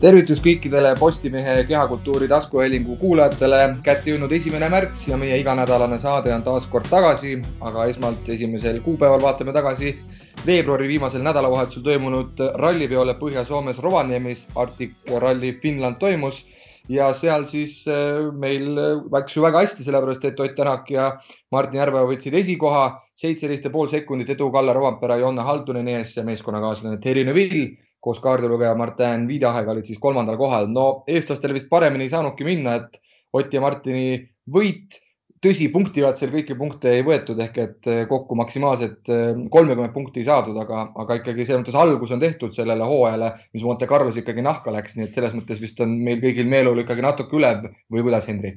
tervitus kõikidele Postimehe kehakultuuri taskuhäälingu kuulajatele. kätte jõudnud esimene märts ja meie iganädalane saade on taas kord tagasi, aga esmalt esimesel kuupäeval vaatame tagasi veebruari viimasel nädalavahetusel toimunud rallipeole Põhja-Soomes Rovaniemis. Arctic Rally Finland toimus ja seal siis äh, meil läks ju väga hästi, sellepärast et Ott Tänak ja Martin Järveoja võtsid esikoha, seitseteist ja pool sekundit edu Kalle Rovampere Jonne Halduneni ees ja meeskonnakaaslane Terje Neuvill koos kaardilugeja Martin Viidahega olid siis kolmandal kohal. no eestlastel vist paremini ei saanudki minna, et Ott ja Martini võit, tõsi, punktikatsel kõiki punkte ei võetud ehk et eh, kokku maksimaalselt eh, kolmekümmet punkti ei saadud, aga, aga ikkagi selles mõttes algus on tehtud sellele hooajale, mis Monte Carlos ikkagi nahka läks, nii et selles mõttes vist on meil kõigil meeleolu ikkagi natuke üle või kuidas, Henri?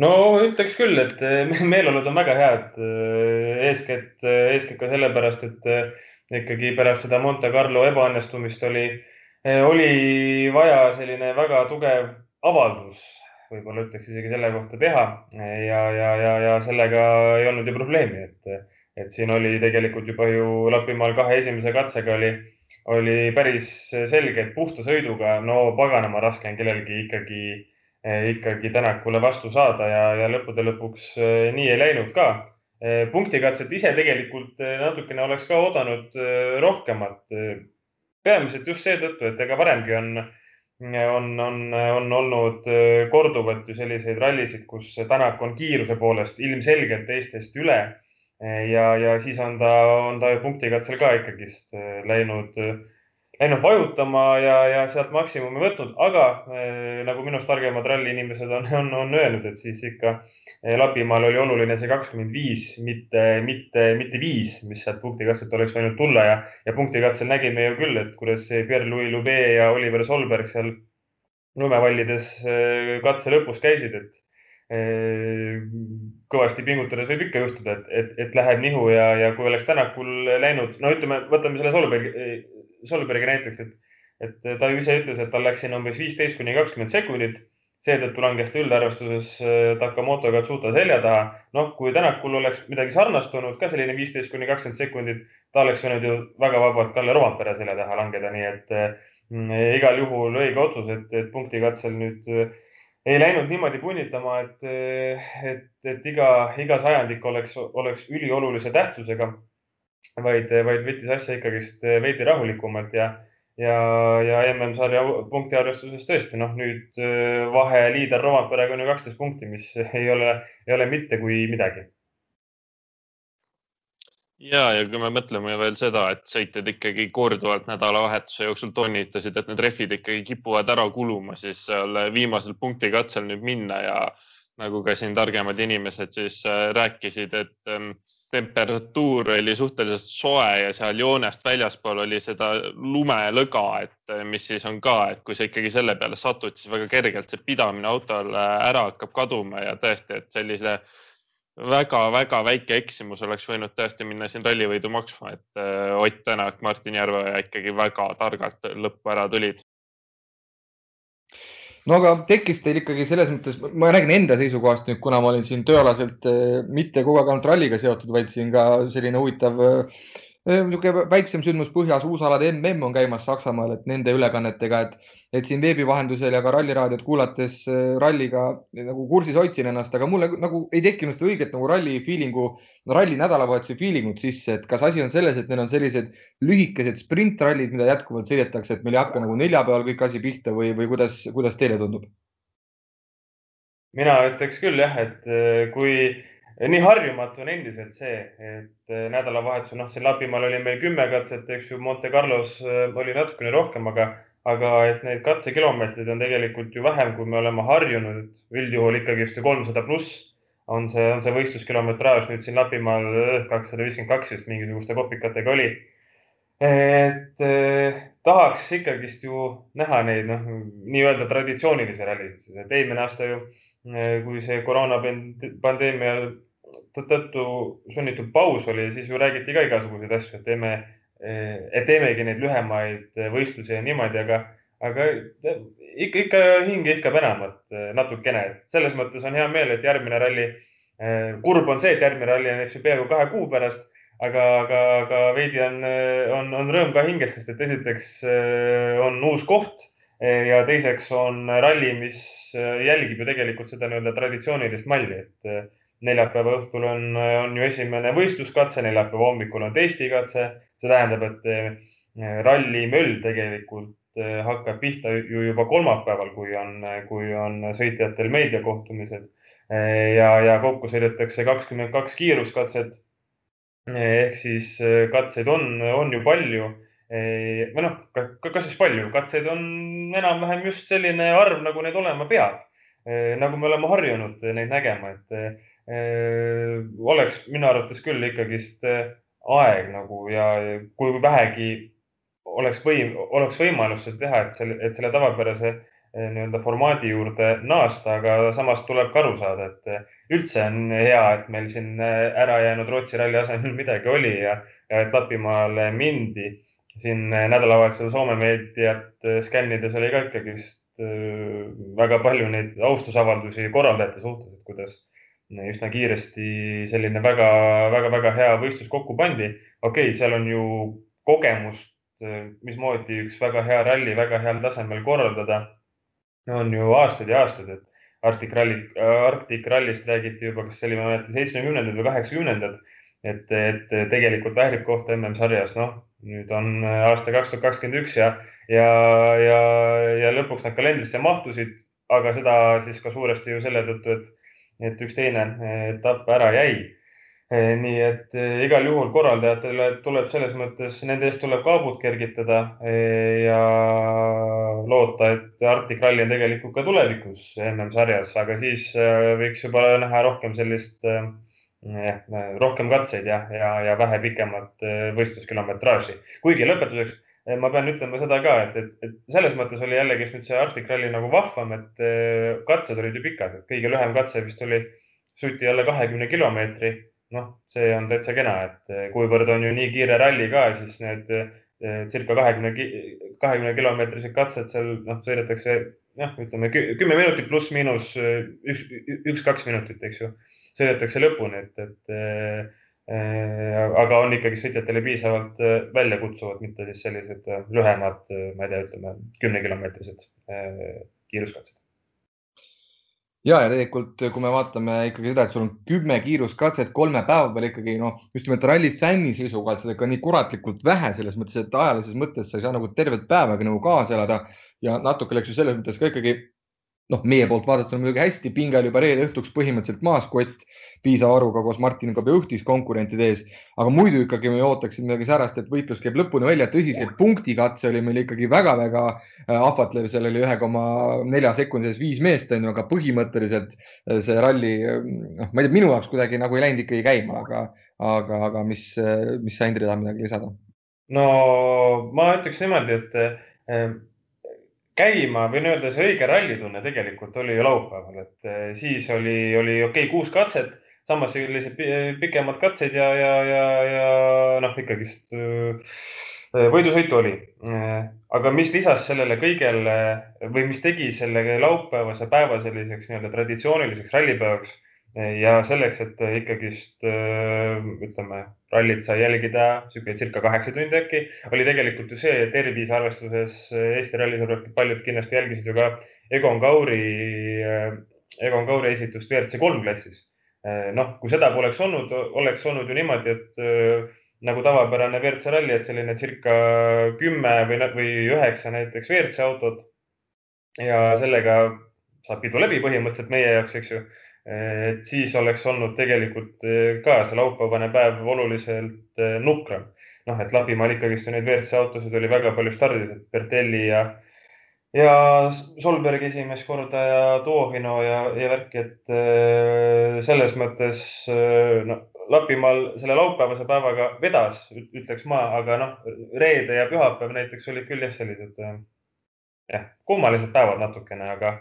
no ütleks küll, et eh, meeleolud on väga head. eeskätt, eeskätt ka sellepärast, et ikkagi pärast seda Monte Carlo ebaõnnestumist oli, eh, oli vaja selline väga tugev avaldus, võib-olla ütleks isegi selle kohta teha ja, ja, ja, ja sellega ei olnud ju probleemi, et, et siin oli tegelikult juba ju Lapimaal kahe esimese katsega oli, oli päris selge, et puhta sõiduga, no paganama raske on kellelgi ikkagi, eh, ikkagi Tänakule vastu saada ja, ja lõppude lõpuks eh, nii ei läinud ka. Eh, punktikatset ise tegelikult eh, natukene oleks ka oodanud eh, rohkemat. peamiselt just seetõttu, et ega varemgi on, on, on, on olnud korduvalt ju selliseid rallisid, kus Tänak on kiiruse poolest ilmselgelt teistest üle. ja, ja siis on ta, on ta punktikatsel ka ikkagist läinud läinud vajutama ja, ja sealt maksimumi võtnud, aga äh, nagu minust targemad ralliinimesed on, on, on öelnud, et siis ikka äh, Lapimaal oli oluline see kakskümmend viis, mitte, mitte, mitte viis, mis sealt punktikatselt oleks võinud tulla ja, ja punktikatsel nägime ju küll, et kuidas Pierre-Louis Loubet ja Oliver Solberg seal lumevallides äh, katse lõpus käisid, et kõvasti pingutades võib ikka juhtuda, et, et, et läheb nihu ja, ja kui oleks Tänakul läinud, no ütleme, võtame selle Solbergi Solbergi näiteks, et, et ta ise ütles, et tal läks siin umbes viisteist kuni kakskümmend sekundit. seetõttu langes ta üldarvestuses äh, Takamoto Katsuta selja taha. noh, kui Tänakul oleks midagi sarnast olnud ka selline viisteist kuni kakskümmend sekundit, ta oleks võinud ju väga vabalt Kalle Rompere selja taha langeda, nii et mm, igal juhul õige otsus, et, et punktikatsel nüüd äh, ei läinud niimoodi punnitama, et, et, et iga, iga sajandik oleks, oleks üliolulise tähtsusega vaid, vaid võttis asja ikkagist veidi rahulikumalt ja, ja, ja MM-sarja punktiarvestuses tõesti, noh, nüüd äh, vahe liider Roomperega on ju kaksteist punkti, mis ei ole, ei ole mitte kui midagi. Ja, ja kui me mõtleme veel seda, et sõitjad ikkagi korduvalt nädalavahetuse jooksul toonitasid, et need rehvid ikkagi kipuvad ära kuluma, siis seal viimasel punktikatsel nüüd minna ja nagu ka siin targemad inimesed siis äh, rääkisid, et temperatuur oli suhteliselt soe ja seal joonest väljaspool oli seda lumelõga, et mis siis on ka, et kui sa ikkagi selle peale satud, siis väga kergelt see pidamine autol ära hakkab kaduma ja tõesti, et sellise väga-väga väike eksimus oleks võinud tõesti minna siin rallivõidu maksma, et Ott Tänak, Martin Järveoja ikkagi väga targalt lõppu ära tulid no aga tekkis teil ikkagi selles mõttes, ma räägin enda seisukohast nüüd, kuna ma olin siin tööalaselt eh, mitte kogu aeg ainult ralliga seotud, vaid siin ka selline huvitav eh, niisugune väiksem sündmus põhjas, uusalade mm on käimas Saksamaal, et nende ülekannetega, et, et siin veebi vahendusel ja ka ralliraadiot kuulates äh, ralliga nagu kursis hoidsin ennast, aga mulle nagu ei tekkinud seda õiget nagu ralli feeling'u, ralli nädalavahetuse feeling ut sisse, et kas asi on selles, et neil on sellised lühikesed sprintrallid, mida jätkuvalt sõidetakse, et meil ei hakka nagu neljapäeval kõik asi pihta või, või kuidas, kuidas teile tundub? mina ütleks küll jah, et äh, kui nii harjumatu on endiselt see, et eh, nädalavahetusel, noh, siin Lapimaal oli meil kümme katset, eks ju, Monte Carlos eh, oli natukene rohkem, aga, aga et neid katsekilomeetreid on tegelikult ju vähem, kui me oleme harjunud. üldjuhul ikkagist ju kolmsada pluss on see, on see võistluskilometraaž nüüd siin Lapimaal eh, kakssada viiskümmend kaks vist mingisuguste kopikatega oli. et eh, tahaks ikkagist ju näha neid, noh, nii-öelda traditsioonilisi rallisid, et eelmine aasta ju, kui see koroonapandeemia tõttu sunnitud paus oli, siis ju räägiti ka igasuguseid asju, et teeme, et teemegi neid lühemaid võistlusi ja niimoodi, aga, aga ikka, ikka hing ihkab enamat natukene, et selles mõttes on hea meel, et järgmine ralli, kurb on see, et järgmine ralli on, eks ju, peaaegu kahe kuu pärast, aga, aga, aga veidi on, on, on rõõm ka hinges, sest et esiteks on uus koht ja teiseks on ralli, mis jälgib ju tegelikult seda nii-öelda traditsioonilist malli, et neljapäeva õhtul on, on ju esimene võistluskatse, neljapäeva hommikul on testikatse. see tähendab, et ralli möll tegelikult hakkab pihta ju juba kolmapäeval, kui on, kui on sõitjatel meediakohtumised ja, ja kokku sõidetakse kakskümmend kaks kiiruskatset. ehk siis katseid on, on ju palju või noh, kas siis palju, katseid on enam-vähem just selline arv, nagu neid olema peab. nagu me oleme harjunud neid nägema, et oleks minu arvates küll ikkagist aeg nagu ja kui vähegi oleks võim, oleks võimalus seda teha, et selle, et selle tavapärase nii-öelda formaadi juurde naasta, aga samas tuleb ka aru saada, et üldse on hea, et meil siin ära jäänud Rootsi ralli asemel midagi oli ja, ja et Lapimaale mindi. siin nädalavahetusel Soome meediat skännides oli ka ikkagist väga palju neid austusavaldusi korraldajate suhtes, et kuidas üsna kiiresti selline väga-väga-väga hea võistlus kokku pandi. okei okay,, seal on ju kogemust, mismoodi üks väga hea ralli väga heal tasemel korraldada, on ju aastaid ja aastaid, et Arctic Rally, Arctic Rallist räägiti juba, kas see oli, ma ei mäleta, seitsmekümnendad või kaheksakümnendad. et, et tegelikult väärib kohta MM-sarjas, noh, nüüd on aasta kaks tuhat kakskümmend üks ja, ja, ja, ja lõpuks nad kalendrisse mahtusid, aga seda siis ka suuresti ju selle tõttu, et et üks teine eh, etapp ära jäi. Eh, nii et eh, igal juhul korraldajatele tuleb selles mõttes, nende eest tuleb kaabut kergitada ja loota, et Arctic Rally on tegelikult ka tulevikus MM-sarjas, aga siis võiks juba näha rohkem sellist jah, rohkem katseid ja, ja, ja vähe pikemat võistluskilometraaži. kuigi lõpetuseks ma pean ütlema seda ka, et, et, et selles mõttes oli jällegi nüüd see Arctic Rally nagu vahvam, et eh, katsed olid ju pikad, et kõige lühem katse vist oli suti alla kahekümne kilomeetri. noh, see on täitsa kena, et eh, kuivõrd on ju nii kiire ralli ka, siis need circa kahekümne, kahekümne kilomeetrised katsed seal noh, sõidetakse noh, ütleme kümme minutit pluss-miinus üks, üks-kaks minutit, eks ju, sõidetakse lõpuni, et, et aga on ikkagi sõitjatele piisavalt äh, väljakutsuvad, mitte siis sellised äh, lühemad, ma ei tea, ütleme kümnekilomeetrised kiiruskatsed. ja, ja tegelikult, kui me vaatame ikkagi seda, et sul on kümme kiiruskatset kolme päeva peal ikkagi noh, just nimelt ralli fänni seisukohalt seda ikka nii kuratlikult vähe selles mõttes, et ajalises mõttes sa ei saa nagu tervet päevagi nagu kaasa elada ja natuke läks ju selles mõttes ka ikkagi noh, meie poolt vaadatuna muidugi hästi, pinge oli juba reede õhtuks põhimõtteliselt maas, kott piisava arvuga koos Martin Kabi õhtis konkurentide ees. aga muidu ikkagi me ootaksid midagi säärast, et võitlus käib lõpuni välja, tõsiselt punktikatse oli meil ikkagi väga-väga äh, ahvatlev, seal oli ühe koma nelja sekundi sees viis meest, on ju, aga põhimõtteliselt äh, see ralli, noh, ma ei tea, minu jaoks kuidagi nagu ei läinud ikkagi käima, aga, aga, aga mis, mis sa, Indrek, tahad midagi lisada? no ma ütleks niimoodi, et käima või nii-öelda see õige rallitunne tegelikult oli ju laupäeval, et eh, siis oli, oli okei okay, kuus katset, samas sellised pikemad katsed ja, ja, ja, ja noh, ikkagist eh, võidusõitu oli. Eh, aga mis lisas sellele kõigele või mis tegi selle laupäevase päeva selliseks nii-öelda traditsiooniliseks rallipäevaks ja selleks, et ikkagist ütleme rallit sai jälgida sihuke circa kaheksa tundi äkki, oli tegelikult ju see tervise arvestuses Eesti rallisõbrad, paljud kindlasti jälgisid ju ka Egon Kauri, Egon Kauri esitust WRC kolm klassis. noh, kui seda poleks olnud, oleks olnud ju niimoodi, et nagu tavapärane WRC ralli, et selline circa kümme või, või üheksa näiteks WRC autot ja sellega saab pidu läbi põhimõtteliselt meie jaoks, eks ju et siis oleks olnud tegelikult eh, ka see laupäevane päev oluliselt eh, nukram. noh, et Lapimaal ikkagist neid WRC autosid oli väga palju starditud, Bertelli ja, ja Solberg esimest korda ja Toovino ja, ja värk, et eh, selles mõttes no, Lapimaal selle laupäevase päevaga vedas, ütleks ma, aga noh, reede ja pühapäev näiteks olid küll jah, sellised jah, kummalised päevad natukene, aga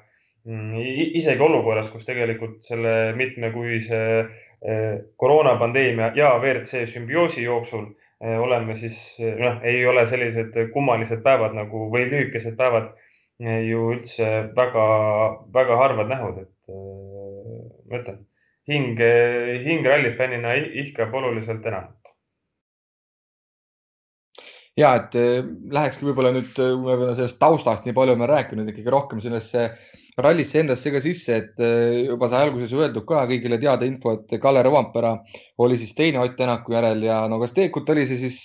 isegi olukorras, kus tegelikult selle mitmekuise eh, koroonapandeemia ja WRC sümbioosi jooksul eh, oleme siis, noh, ei ole sellised kummalised päevad nagu või lühikesed päevad eh, ju üldse väga-väga harvad nähud, et ma ütlen, hing, hing rallifännina ihkab oluliselt enam. Ja et äh, lähekski võib-olla nüüd, me sellest taustast nii palju oleme rääkinud, ikkagi rohkem sellesse rallisse endasse ka sisse, et juba sai alguses öeldud ka kõigile teada info, et Kalle Rovampera oli siis teine Ott Tänaku järel ja no kas tegelikult oli see siis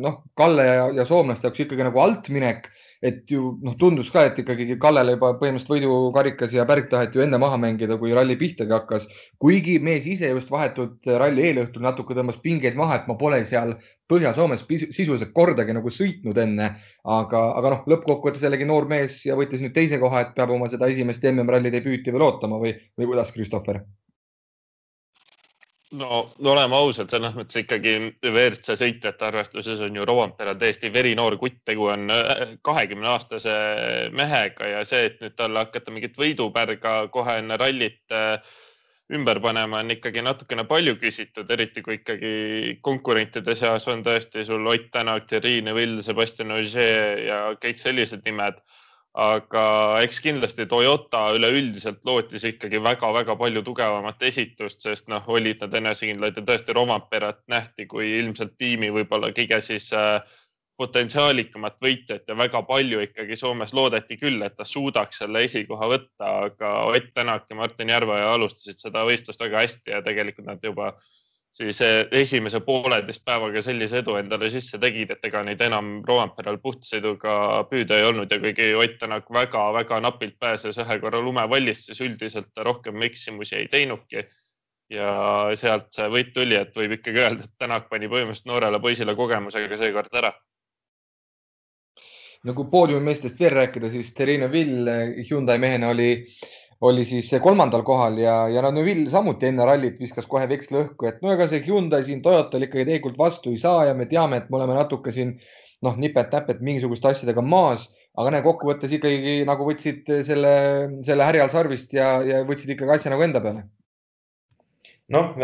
noh, Kalle ja, ja soomlaste jaoks ikkagi nagu altminek et ju noh, tundus ka, et ikkagi Kallele juba põhimõtteliselt võidukarikas ja pärk taheti ju enne maha mängida, kui ralli pihtagi hakkas. kuigi mees ise just vahetult ralli eelõhtul natuke tõmbas pingeid maha, et ma pole seal Põhja-Soomes sisuliselt kordagi nagu sõitnud enne, aga, aga noh, lõppkokkuvõttes jällegi noor mees ja võttis nüüd teise koha, et peab oma seda esimest MM-ralli debüüti veel ootama või, või kuidas, Christopher? no oleme ausad, selles mõttes ikkagi WRC sõitjate arvestuses on ju Rovanperel täiesti verinoor kutt, tegu on äh, kahekümne aastase mehega ja see, et nüüd talle hakata mingit võidupärga kohe enne rallit äh, ümber panema, on ikkagi natukene palju küsitud, eriti kui ikkagi konkurentide seas on tõesti sul Ott Tänak, Thierry Neuville, Sebastian Ogier ja kõik sellised nimed. Aga eks kindlasti Toyota üleüldiselt lootis ikkagi väga-väga palju tugevamat esitust, sest noh, olid nad enesekindlad ja tõesti Romperat nähti kui ilmselt tiimi võib-olla kõige siis äh, potentsiaalikamat võitjat ja väga palju ikkagi Soomes loodeti küll, et ta suudaks selle esikoha võtta, aga Ott Tänak ja Martin Järveoja alustasid seda võistlust väga hästi ja tegelikult nad juba siis eh, esimese pooleteist päevaga sellise edu endale sisse tegid, et ega neid enam Roomperal puhtsõiduga püüda ei olnud ja kuigi Ott Tänak väga-väga napilt pääses ühe korra lumevallist, siis üldiselt ta rohkem eksimusi ei teinudki. ja sealt see võit tuli, et võib ikkagi öelda, et Tänak pani põhimõtteliselt noorele poisile kogemusega seekord ära kui poodiumimeestest veel rääkida, siis Terina Vill Hyundai mehena oli oli siis kolmandal kohal ja, ja no Neville samuti enne rallit viskas kohe veksli õhku, et no ega see Hyundai siin Toyotal ikkagi tegelikult vastu ei saa ja me teame, et me oleme natuke siin noh, nipet-näpet mingisuguste asjadega maas, aga näe, kokkuvõttes ikkagi nagu võtsid selle, selle härjal sarvist ja, ja võtsid ikkagi asja nagu enda peale. Noh,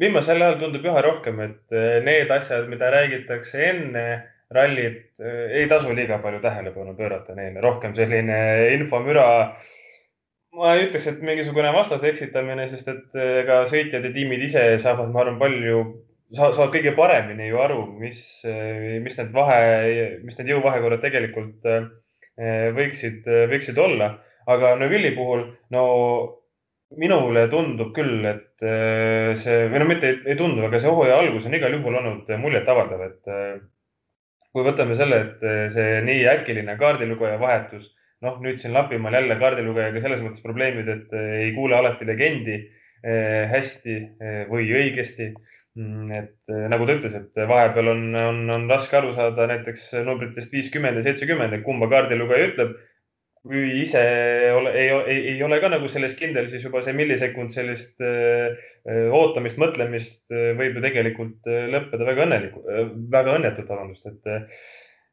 viimasel ajal tundub üha rohkem, et eh, need asjad, mida räägitakse enne rallit, eh, ei tasu liiga palju tähelepanu pöörata neile, rohkem selline infomüra ma ei ütleks, et mingisugune vastase eksitamine, sest et eh, ega sõitjad ja tiimid ise saavad, ma arvan, palju, saavad kõige paremini ju aru, mis, eh, mis need vahe, mis need jõuvahekorrad tegelikult võiksid, võiksid olla. aga Neville'i puhul, no minule tundub küll, et see või no mitte ei, ei tundu, aga see hooaja algus on igal juhul olnud muljetavaldav, et kui võtame selle, et see nii äkiline kaardilugeja vahetus noh, nüüd siin Lapimaal jälle kaardilugejaga selles mõttes probleemid, et eh, ei kuule alati legendi eh, hästi eh, või õigesti. Mm, et nagu ta ütles, et vahepeal on, on, on raske aru saada näiteks numbritest viiskümmend ja seitsekümmend, et kumba kaardilugeja ütleb. Kui ise ole, ei, ei, ei ole ka nagu selles kindel, siis juba see millisekund sellist öö, ootamist, mõtlemist võib ju tegelikult lõppeda väga õnnelikult, väga õnnetult, vabandust, et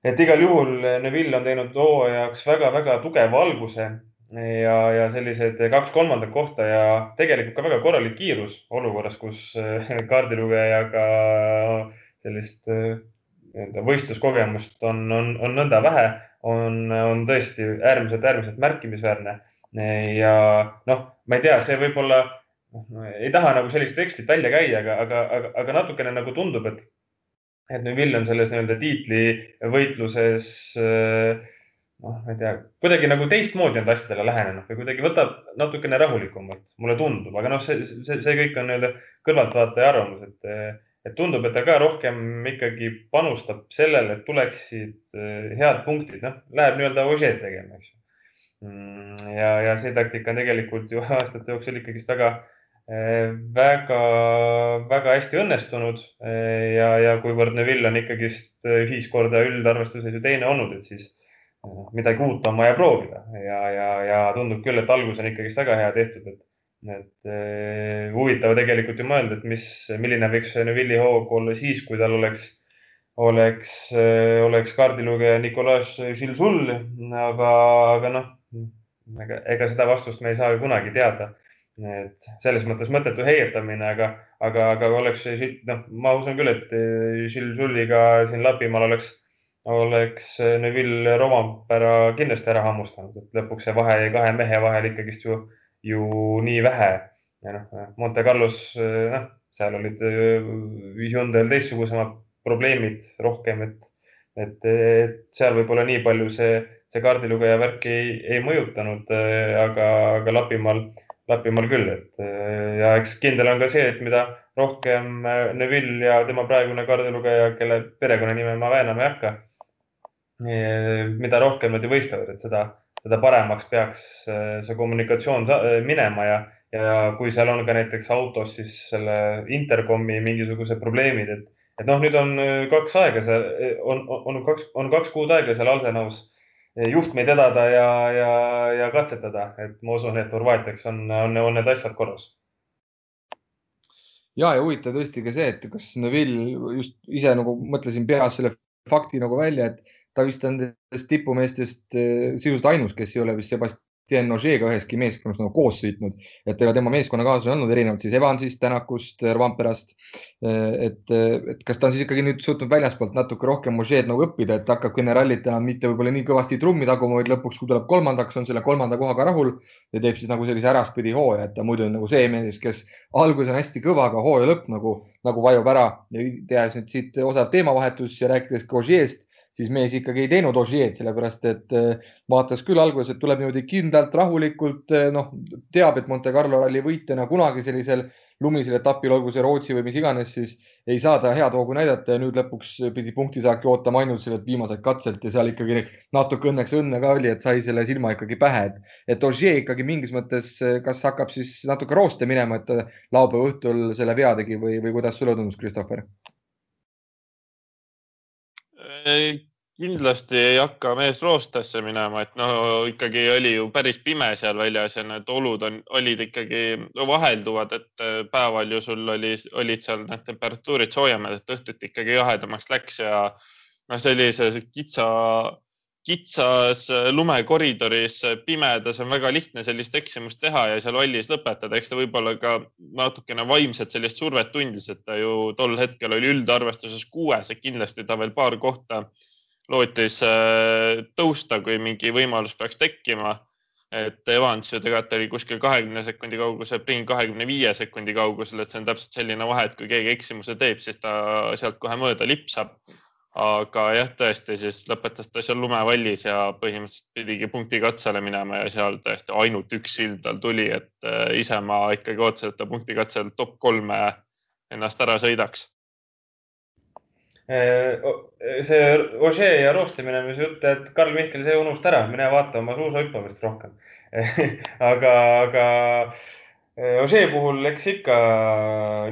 et igal juhul Neville on teinud hooajaks väga-väga tugeva alguse ja, ja sellised kaks kolmandat kohta ja tegelikult ka väga korralik kiirus olukorras, kus kaardilugejaga sellist nii-öelda võistluskogemust on, on, on nõnda vähe, on, on tõesti äärmiselt, äärmiselt märkimisväärne. ja noh, ma ei tea, see võib-olla, noh, ei taha nagu sellist vekslit välja käia, aga, aga, aga, aga natukene nagu tundub, et et Neville on selles nii-öelda tiitlivõitluses noh, ma ei tea, kuidagi nagu teistmoodi nende asjadele lähenenud või kuidagi võtab natukene rahulikumalt, mulle tundub, aga noh, see, see, see kõik on nii-öelda kõrvaltvaataja arvamus, et, et tundub, et ta ka rohkem ikkagi panustab sellele, et tuleksid eh, head punktid, noh, läheb nii-öelda ožeed tegema, eks ju. Mm, ja, ja see taktika on tegelikult ju aastate jooksul ikkagist väga väga-väga hästi õnnestunud ja, ja kuivõrd Neville on ikkagist viis korda üldarvestuses ju teine olnud, et siis midagi uut on vaja proovida ja, ja, ja tundub küll, et algus on ikkagist väga hea tehtud, et, et eh, huvitav tegelikult ju mõelda, et mis, milline võiks Neville'i hoog olla siis, kui tal oleks, oleks, oleks kaardilugeja Nicolas Gilles-Hull, aga, aga noh, ega, ega seda vastust me ei saa ju kunagi teada. Et selles mõttes mõttetu heietamine, aga, aga, aga oleks noh, ma usun küll, et Gilles Sulliga siin Lapimaal oleks, oleks Neville Rovampere kindlasti ära hammustanud, et lõpuks see vahe kahe mehe vahel ikkagist ju, ju nii vähe. ja noh, Monte Carlos, noh, seal olid Hyundai'l teistsugusemad probleemid rohkem, et, et, et seal võib-olla nii palju see, see kaardilugeja värk ei, ei mõjutanud, aga, aga Lapimaal, Lapimaal küll, et ja eks kindel on ka see, et mida rohkem Neville ja tema praegune kaardilugeja, kelle perekonnanime ma väänama ei hakka, mida rohkem nad ju võistlevad, et seda, seda paremaks peaks see kommunikatsioon minema ja ja kui seal on ka näiteks autos siis selle intercomi mingisugused probleemid, et, et noh, nüüd on äh, kaks aega seal, äh, on, on kaks, on kaks kuud aega seal Alsenaus äh, juhtmeid vedada ja, ja, ja katsetada, et ma usun, et Horvaatiaks on, on, on need asjad korras. ja, ja huvitav tõesti ka see, et kas Neville just ise nagu mõtlesin peas selle fakti nagu välja, et ta vist on nendest tipumeestest sisuliselt ainus, kes ei ole vist Sebast-, Tien Ožeega üheski meeskonnas nagu koos sõitnud, et ega tema meeskonnakaaslane olnud erinevalt siis Evansist, Tänakust, Vamperast. et, et kas ta on siis ikkagi nüüd suutnud väljaspoolt natuke rohkem Ožeed nagu õppida, et hakkabki enne rallit enam mitte võib-olla nii kõvasti trummi taguma, vaid lõpuks, kui tuleb kolmandaks, on selle kolmanda kohaga rahul ja teeb siis nagu sellise äraspidi hooaja, et ta muidu on nagu see mees, kes alguses on hästi kõva, aga hooaja lõpp nagu, nagu vajub ära ja tehes nüüd siit osav teemavahetus ja rääkides ka Ožeest siis mees ikkagi ei teinud Ožeed, sellepärast et äh, vaatas küll alguses, et tuleb niimoodi kindlalt, rahulikult, äh, noh, teab, et Monte Carlo ralli võitjana kunagi sellisel lumisel etapil, olgu see Rootsi või mis iganes, siis ei saa ta head hoogu näidata ja nüüd lõpuks pidi punktisaaki ootama ainult sellelt viimaselt katselt ja seal ikkagi natuke õnneks õnne ka oli, et sai selle silma ikkagi pähe, et, et Ogier ikkagi mingis mõttes, kas hakkab siis natuke rooste minema, et laupäeva õhtul selle vea tegi või, või kuidas sulle tundus, Christopher? Kindlasti ei hakka mees roostesse minema, et no ikkagi oli ju päris pime seal väljas ja need olud on, olid ikkagi vahelduvad, et äh, päeval ju sul oli, olid seal need temperatuurid soojemad, et õhtuti ikkagi jahedamaks läks ja noh, sellise kitsa, kitsas lumekoridoris pimedas on väga lihtne sellist eksimust teha ja seal vallis lõpetada. eks ta võib-olla ka natukene vaimset sellist survet tundis, et ta ju tol hetkel oli üldarvestuses kuues, et kindlasti ta veel paar kohta lootis äh, tõusta, kui mingi võimalus peaks tekkima. et Evans ju tegelikult oli kuskil kahekümne sekundi kaugusel, Priin kahekümne viie sekundi kaugusel, et see on täpselt selline vahe, et kui keegi eksimuse teeb, siis ta sealt kohe mööda lipsab. Aga jah, tõesti, siis lõpetas ta seal lumevallis ja põhimõtteliselt pidigi punkti katsele minema ja seal tõesti ainult üks sild tal tuli, et äh, ise ma ikkagi ootasin, et ta punkti katsel top kolme ennast ära sõidaks. Äh, see Ožee ja roostimine, mis jutt, et Karl Mihkel, see unusta ära, mine vaata oma suusahüppamist rohkem. Aga, aga Ožee puhul, eks ikka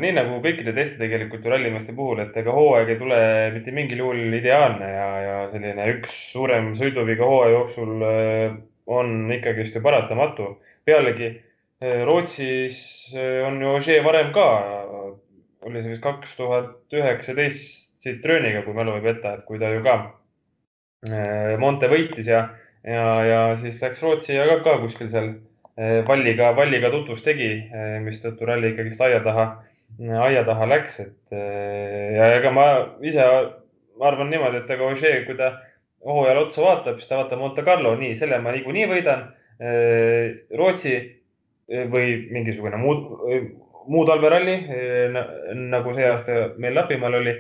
nii nagu kõikide teiste tegelikult ju rallimeeste puhul, et ega hooaeg ei tule mitte mingil juhul ideaalne ja, ja selline üks suurem sõiduviga hooaja jooksul äh, on ikkagist ju paratamatu. pealegi Rootsis on ju Ožee varem ka, oli see vist kaks tuhat üheksateist Citrooniga, kui mälu ei peta, et kui ta ju ka äh, Monte võitis ja, ja, ja siis läks Rootsi ja ka, ka kuskil seal äh, valliga, valliga tutvust tegi, äh, mistõttu ralli ikkagist aia taha, aia taha läks, et ja ega ma ise ma arvan niimoodi, et ega Ožee, kui ta hooajal otsa vaatab, siis ta vaatab Monte Carlo, nii, selle ma niikuinii võidan. Rootsi või mingisugune muu, muu talveralli nagu see aasta meil Lapimaal oli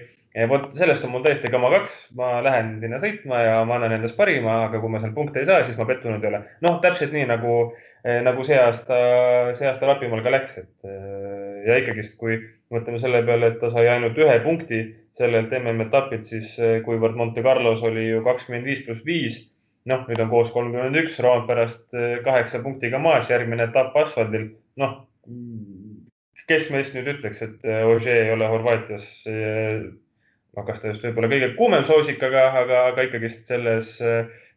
vot sellest on mul tõesti kama kaks, ma lähen sinna sõitma ja ma annan endast parima, aga kui ma seal punkte ei saa, siis ma pettunud ei ole. noh, täpselt nii nagu, eh, nagu see aasta, see aasta Lapimaal ka läks, et eh, ja ikkagist, kui mõtleme selle peale, et ta sai ainult ühe punkti sellelt MM-etapilt, siis eh, kuivõrd Monte Carlos oli ju kakskümmend viis pluss viis, noh, nüüd on koos kolmkümmend üks, Roomperast kaheksa punktiga maas, järgmine etapp asfaldil, noh kes meist nüüd ütleks, et Ožee ei ole Horvaatias noh, kas ta just võib-olla kõige kuumem soosik, aga, aga, aga ikkagist selles,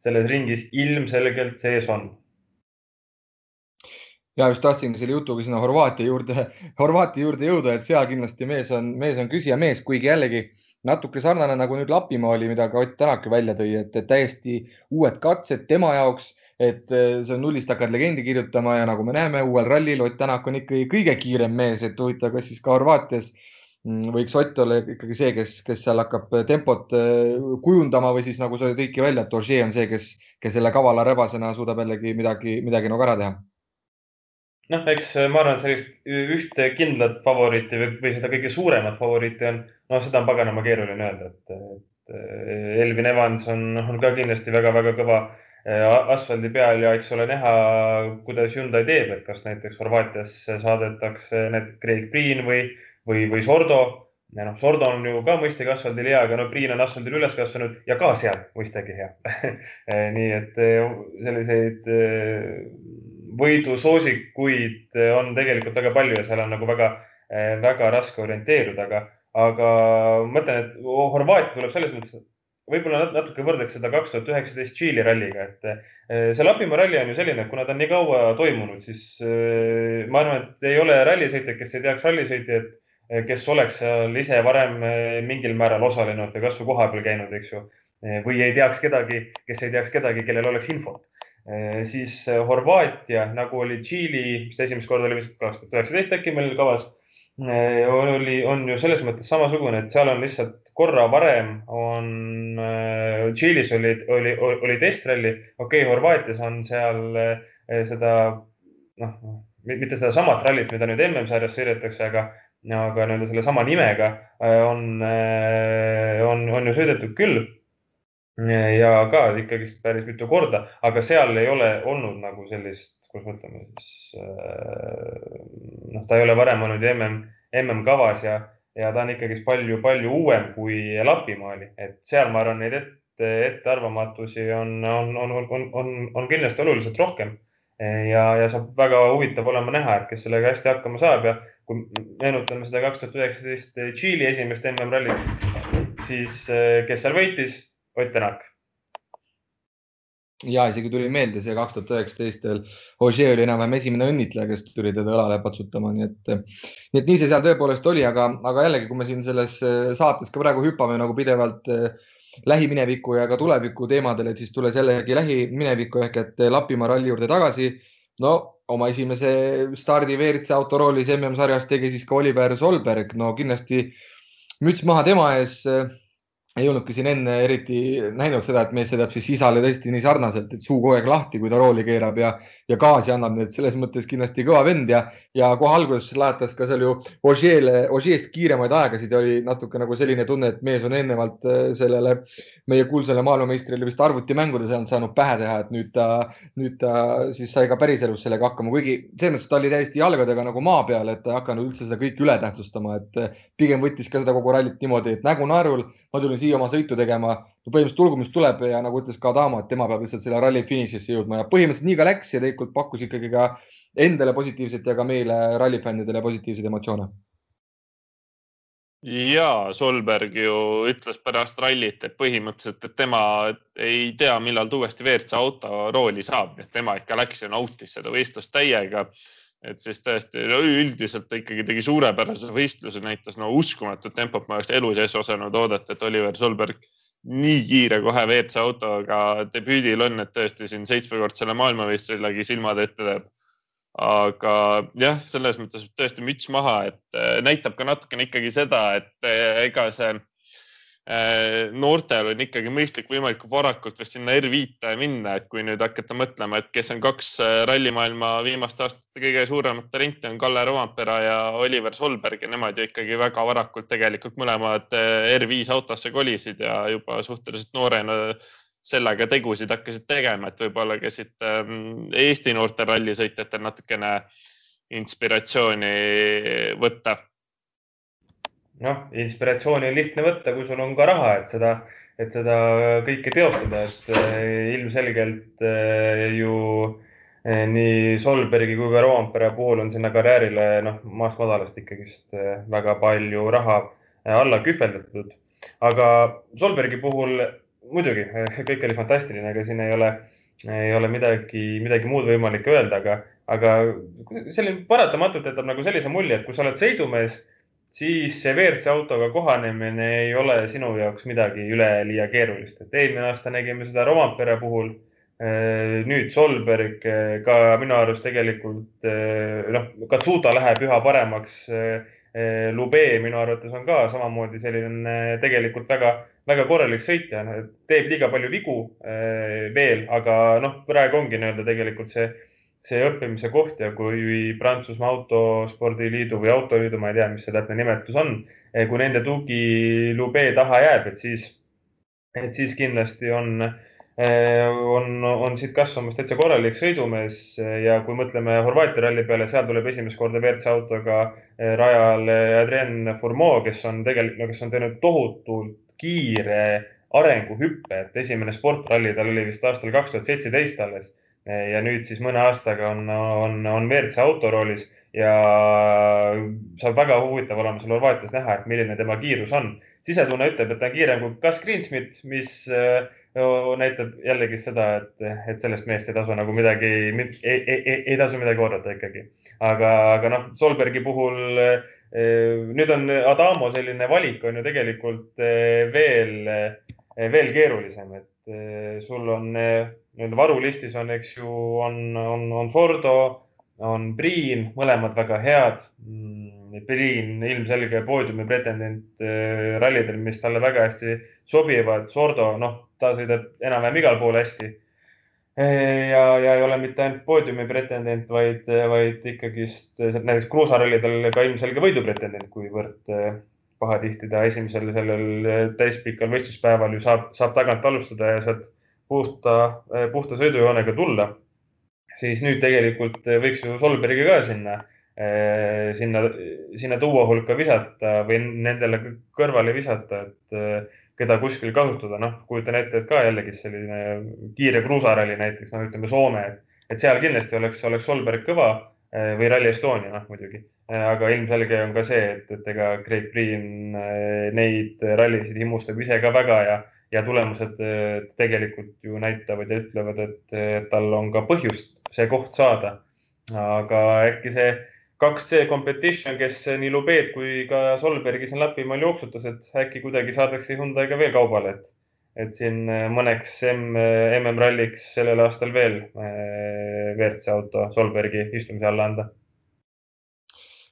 selles ringis ilmselgelt sees on. Ja just tahtsingi selle jutuga sinna Horvaatia juurde, Horvaatia juurde jõuda, et seal kindlasti mees on, mees on küsija mees, kuigi jällegi natuke sarnane nagu nüüd Lapimaa oli, mida ka Ott Tänak ju välja tõi, et täiesti uued katsed tema jaoks, et see on nullist hakkad legendi kirjutama ja nagu me näeme, uuel rallil Ott Tänak on ikkagi kõige kiirem mees, et huvitav, kas siis ka Horvaatias äh, Mm, võiks Ott olla ikkagi see, kes, kes seal hakkab tempot äh, kujundama või siis nagu sa tõidki välja, et Ogier on see, kes, kes selle kavala rebasena suudab jällegi midagi, midagi nagu ära teha. Noh, eks ma arvan, et sellist ühte kindlat favoriiti või, või seda kõige suuremat favoriiti on, noh, seda on paganama keeruline öelda, et Elvin Evans on, on ka kindlasti väga-väga kõva asfaldi peal ja eks ole näha, kuidas Hyundai teeb, et kas näiteks Horvaatiasse saadetakse näiteks Craig Green või, või, või Sordo ja noh, Sordo on ju ka mõistagi asfaldil hea, aga no Priin on asfaldil üles kasvanud ja ka seal mõistagi hea. Nii et eh, selliseid eh, võidusoosikuid on tegelikult väga palju ja seal on nagu väga, eh, väga raske orienteeruda, aga, aga mõtlen, et Horvaatia tuleb selles mõttes, võib-olla natuke võrdleks seda kaks tuhat üheksateist Tšiili ralliga, et see Lapimaa ralli on ju selline, et kuna ta on nii kaua toimunud, siis ma arvan, et ei ole rallisõitjaid, kes ei teaks rallisõitjaid Eh, kes oleks seal ise varem eh, mingil määral osalenud või kasvõi kohapeal käinud, eks ju. Eh, või ei teaks kedagi, kes ei teaks kedagi, kellel oleks infot. siis Horvaatia, nagu oli Tšiili, mis ta esimest korda oli vist kaks tuhat üheksateist äkki meil kavas, oli, on ju selles mõttes samasugune, et seal on lihtsalt korra varem on Tšiilis oli, oli, oli testralli, okei okay,, Horvaatias on seal seda noh, mitte sedasamat rallit, mida nüüd MM-sarjas sõidetakse, aga aga nii-öelda sellesama nimega äh, on, äh, on, on ju sõidetud küll. ja ka ikkagist päris mitu korda, aga seal ei ole olnud nagu sellist, kuidas me ütleme siis, äh, noh, ta ei ole varem olnud mm, mm kavas ja, ja ta on ikkagist palju-palju uuem kui Lapimaa oli, et seal ma arvan, neid ette, ettearvamatusi on, on, on, on, on, on kindlasti oluliselt rohkem ja, ja saab väga huvitav olema näha, et kes sellega hästi hakkama saab ja kui meenutame seda kaks tuhat üheksateist Tšiili esimest MM-rallit, siis eh, kes seal võitis? Ott Tänak. ja isegi tuli meelde see kaks tuhat üheksateist veel, Ožee oli enam-vähem esimene õnnitleja, kes tuli teda õlale patsutama, nii et, nii et nii see seal tõepoolest oli, aga, aga jällegi, kui me siin selles eh, saates ka praegu hüppame nagu pidevalt äh, lähimineviku ja ka tuleviku teemadel, et siis tulles jällegi lähiminevikku ehk et Lapimaa ralli juurde tagasi. no oma esimese stardi WRC auto roolis MM-sarjas tegi siis ka Oliver Solberg, no kindlasti müts maha tema ees ei olnudki siin enne eriti näinud seda, et mees sõidab siis isale tõesti nii sarnaselt, et suu kogu aeg lahti, kui ta rooli keerab ja, ja gaasi annab, nii et selles mõttes kindlasti kõva vend ja, ja kohe alguses lajatas ka seal ju Ožeele, Ožeest kiiremaid aegasid ja oli natuke nagu selline tunne, et mees on eelnevalt äh, sellele meie kuulsale maailmameistrile vist arvutimängudes olnud saanud pähe teha, et nüüd ta, nüüd ta siis sai ka päriselus sellega hakkama, kuigi selles mõttes ta oli täiesti jalgadega nagu maa peal, et ta ei hakanud üldse seda kõike üle tähtsustama, et äh, pigem võttis ka seda kogu rallit niimoodi, et nägu naerul, ma tulin siia oma sõitu tegema. no põhimõtteliselt tulgu, mis tuleb ja nagu ütles ka Adamo, et tema peab lihtsalt selle ralli finišisse jõudma. Ja põhimõtteliselt nii ka läks ja tegelikult pakkus ikkagi ka endale positiivset ja ka meile rallifännidele positiivseid emotsioone. Ja Solberg ju ütles pärast rallit, et põhimõtteliselt, et tema ei tea, millal ta uuesti WRC auto rooli saab, et tema ikka läks ja nautis seda võistlust täiega et siis tõesti no, üldiselt ta ikkagi tegi suurepärase võistluse, näitas no uskumatut tempot, ma oleks elu sees osanud oodata, et Oliver Solberg nii kiire kohe WRC autoga debüüdil on, et tõesti siin seitsmekordsele maailmameistrillegi silmad ette teeb. aga jah, selles mõttes tõesti müts maha, et eh, näitab ka natukene ikkagi seda, et eh, ega see noortel on ikkagi mõistlik võimalikult varakult vist sinna R5-te minna, et kui nüüd hakata mõtlema, et kes on kaks äh, rallimaailma viimaste aastate kõige suuremat talenti, on Kalle Rompera ja Oliver Solberg ja nemad ju ikkagi väga varakult tegelikult mõlemad äh, R5 autosse kolisid ja juba suhteliselt noorena sellega tegusid hakkasid tegema, et võib-olla ka siit ähm, Eesti noorte rallisõitjatel natukene inspiratsiooni võtta noh, inspiratsiooni on lihtne võtta, kui sul on ka raha, et seda, et seda kõike teostada, et äh, ilmselgelt äh, ju äh, nii Solbergi kui ka Roompere puhul on sinna karjäärile noh, maast madalast ikkagist väga palju raha alla kühveldatud. aga Solbergi puhul muidugi kõik oli fantastiline, ega siin ei ole, ei ole midagi, midagi muud võimalik öelda, aga, aga selline paratamatult jätab nagu sellise mulje, et kui sa oled sõidumees siis see WRC autoga kohanemine ei ole sinu jaoks midagi üleliia keerulist, et eelmine aasta nägime seda Rompere puhul. Äh, nüüd Solberg äh, ka minu arust tegelikult äh, noh, Katsuta läheb üha paremaks. Lube minu arvates on ka samamoodi selline tegelikult väga, väga korralik sõitja, teeb liiga palju vigu veel, aga noh, praegu ongi nii-öelda tegelikult see see õppimise koht ja kui Prantsusmaa Autospordiliidu või Autoliidu, ma ei tea, mis see täpne nimetus on, eh, kui nende tugi Lube taha jääb, et siis, et siis kindlasti on, on, on siit kasvamas täitsa korralik sõidumees ja kui mõtleme Horvaatia ralli peale, seal tuleb esimest korda WRC autoga rajale Adrien Fourmeau, kes on tegelikult, kes on teinud tohutult kiire arenguhüppe, et esimene sportralli tal oli vist aastal kaks tuhat seitseteist alles ja nüüd siis mõne aastaga on, on, on WRC auto roolis ja saab väga huvitav olema seal Horvaatias näha, et milline tema kiirus on. sisetunne ütleb, et ta on kiirem kui Gus Greensmit, mis äh, näitab jällegi seda, et, et sellest meest ei tasu nagu midagi, ei, ei, ei, ei tasu midagi oodata ikkagi. aga, aga noh, Solbergi puhul äh, nüüd on Adamo selline valik on ju tegelikult äh, veel, veel keerulisem, et sul on nii-öelda varulistis on, eks ju, on, on, on Fordo on Priin, mõlemad väga head. Mm, Priin ilmselge poodiumi pretendent äh, rallidel, mis talle väga hästi sobivad. Sordo, noh, ta sõidab enam-vähem igal pool hästi. Ja, ja ei ole mitte ainult poodiumi pretendent, vaid, vaid ikkagist näiteks kruusarallidel ka ilmselge võidupretendent, kuivõrd äh, pahatihti ta esimesel sellel täispikal võistluspäeval ju saab, saab tagant alustada ja sealt puhta, puhta sõidujoonega tulla siis nüüd tegelikult eh, võiks ju Solbergi ka sinna, eh, sinna, sinna tuua hulka visata või nendele kõrvale visata, et eh, keda kuskil kasutada. noh, kujutan ette, et ka jällegi selline kiire kruusaralli näiteks, noh, ütleme Soome, et seal kindlasti oleks, oleks Solberg kõva või Rally Estonia, noh muidugi. Aga ilmselge on ka see, et, et ega Great Britain neid rallisid himustab ise ka väga ja ja tulemused tegelikult ju näitavad ja ütlevad, et tal on ka põhjust see koht saada. aga äkki see 2C competition, kes nii Lubeed kui ka Solbergi siin Lapimaal jooksutas, et äkki kuidagi saadakse Hyundai'ga veel kaubale, et, et siin mõneks M, MM-ralliks sellel aastal veel WRC auto Solbergi istumise alla anda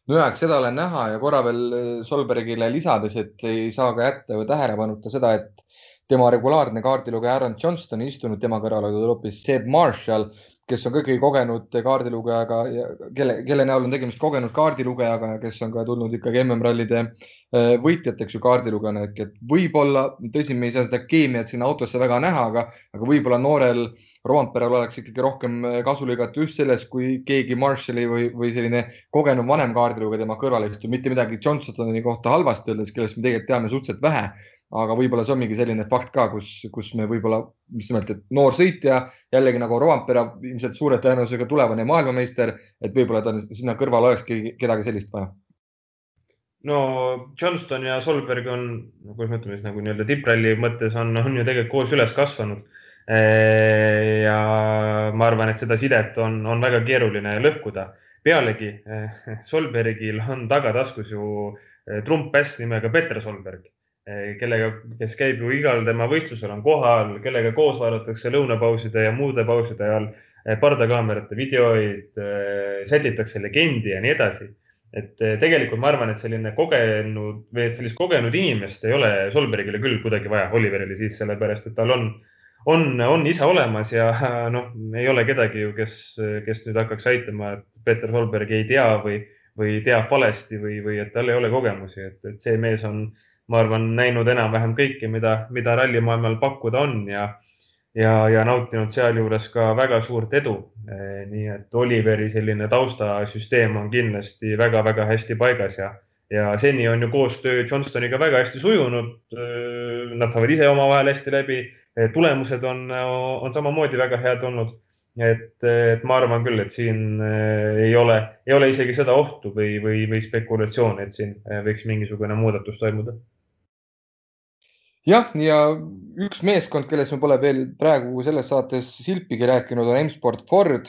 no ja, eks seda olen näha ja korra veel Solbergile lisades, et ei saa ka jätta või tähelepanuta seda, et tema regulaarne kaardilugeja Aaron Johnston istunud tema kõrval, aga hoopis Seb Marshall, kes on ikkagi kogenud kaardilugejaga ja kelle, kelle näol on tegemist kogenud kaardilugejaga ja kes on ka tulnud ikkagi MM-rallide äh, võitjateks ju kaardilugejana, et, võib-olla, tõsi, me ei saa seda keemiat sinna autosse väga näha, aga, aga võib-olla noorel Romperal oleks ikkagi rohkem äh, kasu lõigata just sellest, kui keegi Marshalli või, või selline kogenum vanem kaardilugeja tema kõrval istub, mitte midagi Johnsoni kohta halvasti öeldes, kellest me tegelikult teame suhteliselt vähe aga võib-olla see on mingi selline fakt ka, kus, kus me võib-olla just nimelt, et noor sõitja jällegi nagu Rovampere ilmselt suure tõenäosusega tulevane maailmameister, et võib-olla ta sinna kõrvale olekski kedagi sellist vaja. no Johnston ja Solberg on, kuidas ma ütlen siis nagu nii-öelda tippralli mõttes on, on ju tegelikult koos üles kasvanud. Ja ma arvan, et seda sidet on, on väga keeruline lõhkuda. pealegi Solbergil on tagataskus ju trumppäss nimega Peter Solberg kellega, kes käib ju igal tema võistlusel, on kohal, kellega koos vaadatakse lõunapauside ja muude pauside ajal pardakaamerate videoid, sätitakse legendi ja nii edasi. et tegelikult ma arvan, et selline kogenud või et sellist kogenud inimest ei ole Solbergile küll kuidagi vaja, Oliverile siis, sellepärast et tal on, on, on ise olemas ja noh, ei ole kedagi ju, kes, kes nüüd hakkaks aitama, et Peeter Solberg ei tea või, või teab valesti või, või et tal ei ole kogemusi, et, et see mees on ma arvan, näinud enam-vähem kõike, mida, mida rallimaailmal pakkuda on ja, ja, ja nautinud sealjuures ka väga suurt edu. Nii et Oliveri selline taustasüsteem on kindlasti väga-väga hästi paigas ja, ja seni on ju koostöö Johnstoniga väga hästi sujunud. Nad saavad ise omavahel hästi läbi, tulemused on, on samamoodi väga head olnud. Et, et ma arvan küll, et siin ei ole, ei ole isegi seda ohtu või, või, või spekulatsiooni, et siin võiks mingisugune muudatus toimuda. Jah, ja üks meeskond, kellest me pole veel praegu selles saates silpigi rääkinud, on M-Sport Ford,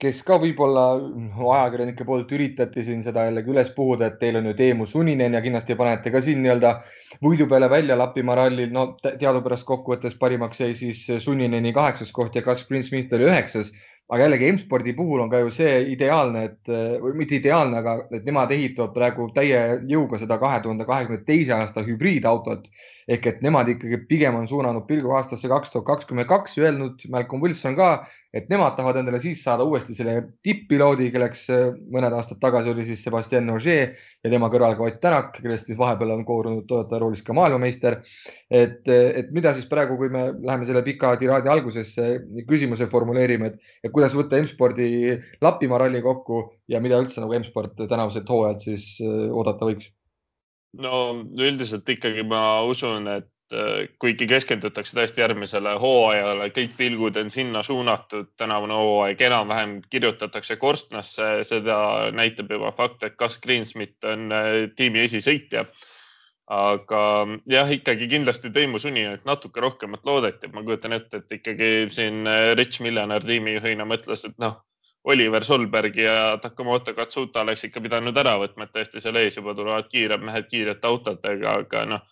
kes ka võib-olla ajakirjanike poolt üritati siin seda jällegi üles puhuda, et teil on ju Teemu Suninen ja kindlasti panete ka siin nii-öelda võidu peale välja Lapimaa rallil. no teadupärast kokkuvõttes parimaks jäi siis Sunineni kaheksas koht ja Gus Greensmith oli üheksas aga jällegi M-spordi puhul on ka ju see ideaalne, et või mitte ideaalne, aga et nemad ehitavad praegu täie jõuga seda kahe tuhande kahekümne teise aasta hübriidautot ehk et nemad ikkagi pigem on suunanud pilgu aastasse kaks tuhat kakskümmend kaks, öelnud Malcolm Wilson ka, et nemad tahavad endale siis saada uuesti selle tipp-piloodi, kelleks äh, mõned aastad tagasi oli siis Sebastian Ogier ja tema kõrval ka Ott Tänak, kellest siis vahepeal on koorunud Toyota roolis ka maailmameister. Et, et mida siis praegu, kui me läheme selle pika tiraadi algusesse, küsimuse formuleerime, et, kuidas võtta M-spordi Lapimaa ralli kokku ja mida üldse nagu M-sport tänavuselt hooajalt siis äh, oodata võiks? no üldiselt ikkagi ma usun, et äh, kuigi keskendutakse tõesti järgmisele hooajale, kõik pilgud on sinna suunatud, tänavune hooaeg enam-vähem kirjutatakse korstnasse, seda näitab juba fakt, et Gus Greensmith on äh, tiimi esisõitja aga jah, ikkagi kindlasti Teemu Suninat natuke rohkemat loodeti, ma kujutan ette, et ikkagi siin äh, Rich Miljoner tiimijuhina mõtles, et noh, Oliver Solbergi ja Takamoto Katsuta oleks ikka pidanud ära võtma, et tõesti seal ees juba tulevad kiired mehed kiirete autodega, aga noh,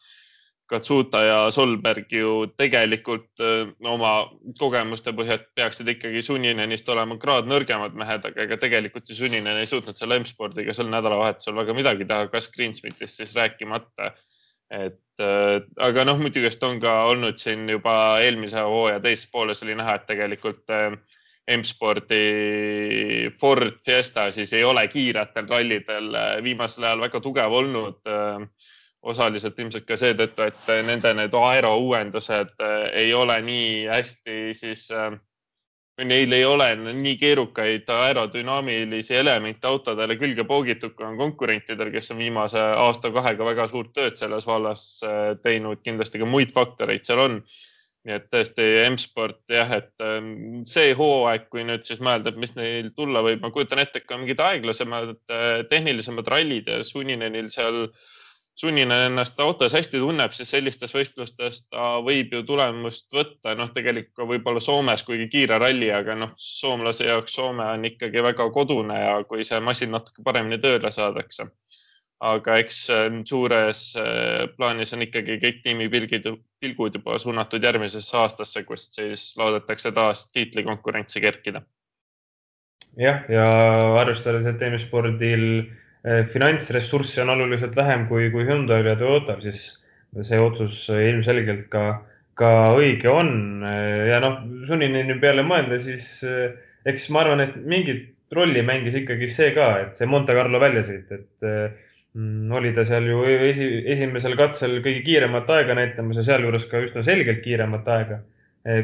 Katsuta ja Solberg ju tegelikult no, äh, oma kogemuste põhjalt peaksid ikkagi Suninenist olema kraad nõrgemad mehed, aga ega tegelikult ju Suninen ei suutnud selle M-spordiga sel nädalavahetusel väga midagi teha, kas Greensmithist siis rääkimata et äh, aga noh, muidugi on ka olnud siin juba eelmise hooaja teises pooles oli näha, et tegelikult äh, M-spordi Ford Fiesta siis ei ole kiiretel rallidel viimasel ajal väga tugev olnud. Osaliselt ilmselt ka seetõttu, et nende need aero uuendused äh, ei ole nii hästi siis äh, neil ei ole nii keerukaid aerodünaamilisi elemente autodele külge poogitud, kui on konkurentidel, kes on viimase aasta-kahega väga suurt tööd selles vallas äh, teinud. kindlasti ka muid faktoreid seal on. nii et tõesti M-sport jah, et ähm, see hooaeg, kui nüüd siis mõelda, et mis neil tulla võib, ma kujutan ette, et ka mingid aeglasemad, tehnilisemad rallid ja Suninenil seal äh, sunnine ennast autos hästi tunneb, siis sellistes võistlustes ta võib ju tulemust võtta, noh, tegelikult võib-olla Soomes, kuigi kiire ralli, aga noh, soomlase jaoks Soome on ikkagi väga kodune ja kui see masin natuke paremini tööle saadakse. aga eks ähm, suures äh, plaanis on ikkagi kõik tiimipilgid, pilgud juba suunatud järgmisesse aastasse, kust siis loodetakse taas tiitlikonkurentsi kerkida. jah, ja arvestades, et teemispordil Eh, finantsressurssi on oluliselt vähem kui, kui Hyundai'l ja Toyotal, siis see otsus ilmselgelt ka, ka õige on. Eh, ja noh, Sunineni peale mõelda, siis eh, eks ma arvan, et mingit rolli mängis ikkagi see ka, et see Monte Carlo väljasõit, et mm, oli ta seal ju esi, esimesel katsel kõige kiiremat aega näitamas ja sealjuures ka üsna selgelt kiiremat aega.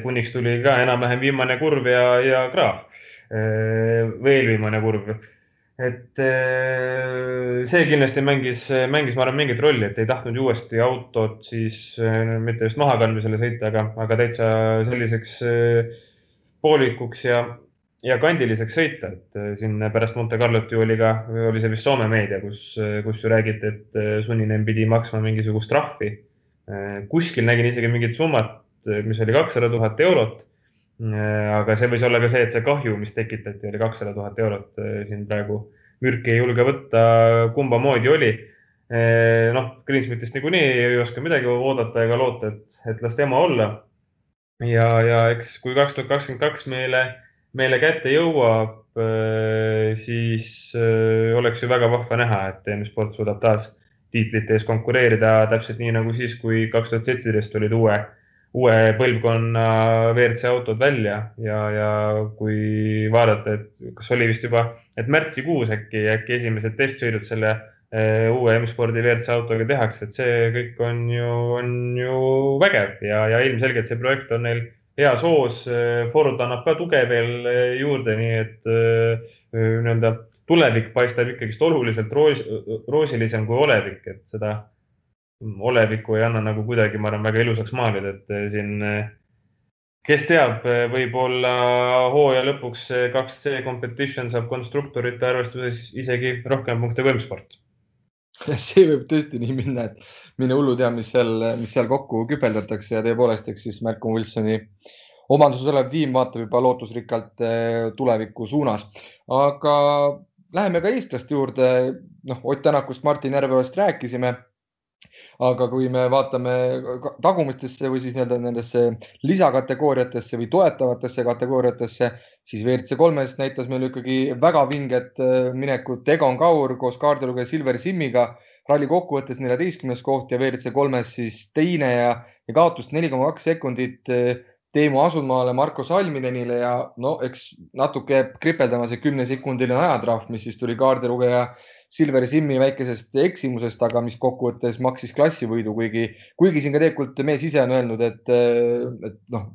kuniks tuli ka enam-vähem viimane kurv ja, ja kraav, veel viimane kurv et äh, see kindlasti mängis, mängis, ma arvan, mingit rolli, et ei tahtnud uuesti autot siis äh, mitte just mahakandmisele sõita, aga, aga täitsa selliseks äh, poolikuks ja, ja kandiliseks sõita, et siin pärast Monte Carlot ju oli ka, oli see vist Soome meedia, kus, kus ju räägiti, et Suninen pidi maksma mingisugust trahvi. kuskil nägin isegi mingit summat, mis oli kakssada tuhat eurot aga see võis olla ka see, et see kahju, mis tekitati, oli kakssada tuhat eurot. Äh, siin praegu mürki ei julge võtta, kumba moodi oli. Äh, noh, Greensmithist niikuinii ei oska midagi oodata ega loota, et, et las tema olla. ja, ja eks kui kaks tuhat kakskümmend kaks meile, meile kätte jõuab, siis oleks ju väga vahva näha, et teine sport suudab taas tiitlite ees konkureerida täpselt nii nagu siis, kui kaks tuhat seitseteist tulid uue uue põlvkonna WRC autod välja ja, ja kui vaadata, et kas oli vist juba, et märtsikuus äkki, äkki esimesed testsõidud selle uh, uue M-spordi WRC autoga tehakse, et see kõik on ju, on ju vägev ja, ja ilmselgelt see projekt on neil heas hoos. Ford annab ka tuge veel juurde, nii et nii-öelda tulevik paistab ikkagist oluliselt roos, roosilisem kui olevik, et seda olevikku ei anna nagu kuidagi, ma arvan, väga ilusaks maalida, et eh, siin, eh, kes teab, eh, võib-olla hooaja lõpuks see 2C competition saab konstruktorite arvestuses isegi rohkem punkte kui M-sport. see võib tõesti nii minna, et mine hullu tea, mis seal, mis seal kokku küpeldatakse ja tõepoolest, eks siis Malcolm Wilsoni omanduses olev tiim vaatab juba lootusrikkalt tuleviku suunas. aga läheme ka eestlaste juurde. noh, Ott Tänakust, Martin Järveost rääkisime aga kui me vaatame tagumistesse või siis nii-öelda nendesse lisakategooriatesse või toetavatesse kategooriatesse, siis WRC kolmes näitas meil ikkagi väga vinget äh, minekut Egon Kaur koos kaardilugeja Silver Simmiga. ralli kokkuvõttes neljateistkümnes koht ja WRC kolmes siis teine ja, ja kaotust neli koma kaks sekundit äh, Teemu Asunmaale Marko Salminenile ja no eks natuke kripeldama see kümnesekundiline ajatrahv, mis siis tuli kaardilugeja Silver Simmi väikesest eksimusest, aga mis kokkuvõttes maksis klassivõidu, kuigi, kuigi siin ka tegelikult mees ise on öelnud, et, et noh,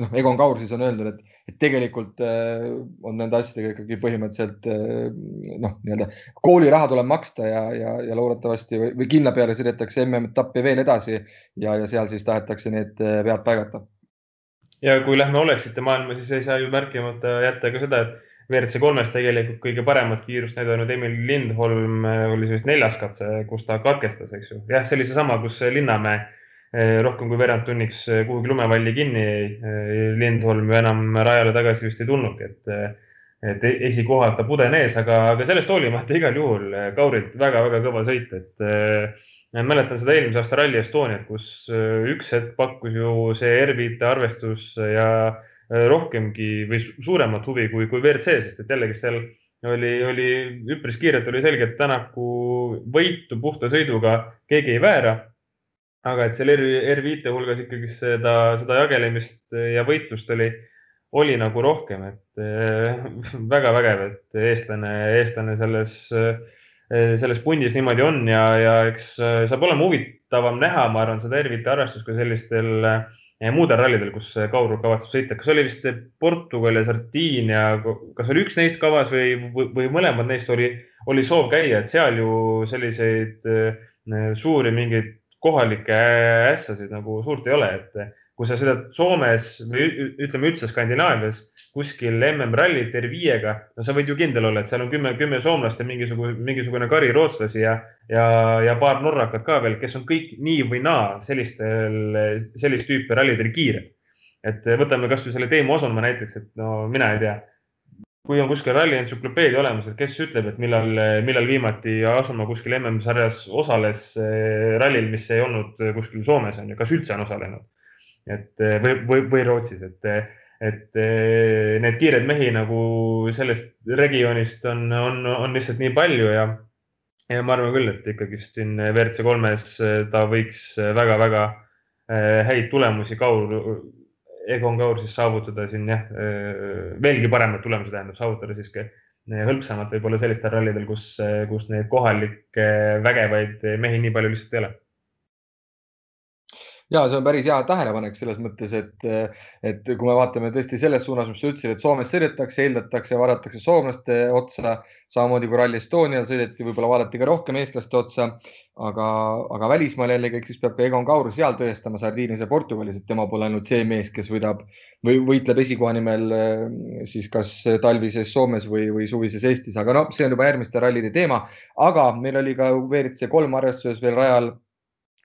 noh, Egon Kaur siis on öelnud, et, et tegelikult äh, on nende asjadega ikkagi põhimõtteliselt äh, noh, nii-öelda kooliraha tuleb maksta ja, ja, ja loodetavasti või, või kindla peale sõidetakse MM-etappi veel edasi ja, ja seal siis tahetakse need äh, vead paigata. ja kui lähme oleksite maailma, siis ei saa ju märkimata jätta ka seda, et WRC kolmes tegelikult kõige paremat kiirust näidanud Emil Lindholm oli vist neljas katse, kus ta katkestas, eks ju. jah, see oli seesama, kus Linnamäe Eh, rohkem kui veerand tunniks kuhugi lumevalli kinni jäi. Lindholm ju enam rajale tagasi vist ei tulnudki, et, et e-, esikohal ta puden ees, aga, aga sellest hoolimata igal juhul Kaurilt väga-väga kõva sõit, et mäletan seda eelmise aasta Rally Estoniat, kus üks hetk pakkus ju see R-viite arvestus ja rohkemgi või suuremat huvi kui, kui WRC, sest et jällegi seal oli, oli üpris kiirelt oli selge, et Tänaku võitu puhta sõiduga keegi ei väära. Aga et seal R5-te hulgas ikkagi seda, seda jagelemist ja võitlust oli, oli nagu rohkem, et väga vägev, et eestlane, eestlane selles, selles pundis niimoodi on ja, ja eks saab olema huvitavam näha, ma arvan, seda R5-te arvestust ka sellistel ja muudel rallidel, kus Kaur kavatseb sõita, kas oli vist Portugal ja Sardiinia, kas oli üks neist kavas või, või, või mõlemad neist oli, oli soov käia, et seal ju selliseid suuri mingeid kohalikke ässasid nagu suurt ei ole, et kui sa sõidad Soomes või ütleme üldse Skandinaavias kuskil MM-rallit R5-ga, no sa võid ju kindel olla, et seal on kümme, kümme soomlast ja mingisugune, mingisugune kari rootslasi ja, ja, ja paar norrakat ka veel, kes on kõik nii või naa sellistel, sellist tüüpi rallidel kiired. et võtame kasvõi selle Teemu Osonmaa näiteks, et no mina ei tea kui on kuskil ralli entsüklopeedia olemas, et kes ütleb, et millal, millal viimati Asumaa kuskil MM-sarjas osales eh, rallil, mis ei olnud kuskil Soomes on ju, kas üldse on osalenud? Et eh, või, või, või Rootsis, et, et eh, neid kiireid mehi nagu sellest regioonist on, on, on lihtsalt nii palju ja, ja ma arvan küll, et ikkagist siin WRC kolmes ta võiks väga-väga häid tulemusi Kaur Egon Kaur siis saavutada siin jah, veelgi paremad tulemused, tähendab saavutada siis hõlpsamalt võib-olla sellistel rallidel, kus, kus neid kohalikke vägevaid mehi nii palju lihtsalt ei ole ja see on päris hea tähelepanek selles mõttes, et, et kui me vaatame tõesti selles suunas, mis sa ütlesid, et Soomes sõidetakse, eeldatakse, vaadatakse soomlaste otsa, samamoodi kui Rally Estonial sõideti, võib-olla vaadati ka rohkem eestlaste otsa, aga, aga välismaal jällegi, eks siis peab ka Egon Kaur seal tõestama Sardiinias ja Portugalis, et tema pole ainult see mees, kes võidab või võitleb esikoha nimel siis kas talvises Soomes või, või suvises Eestis, aga noh, see on juba järgmiste rallide teema. aga meil oli ka WRC kolm arvestuses veel rajal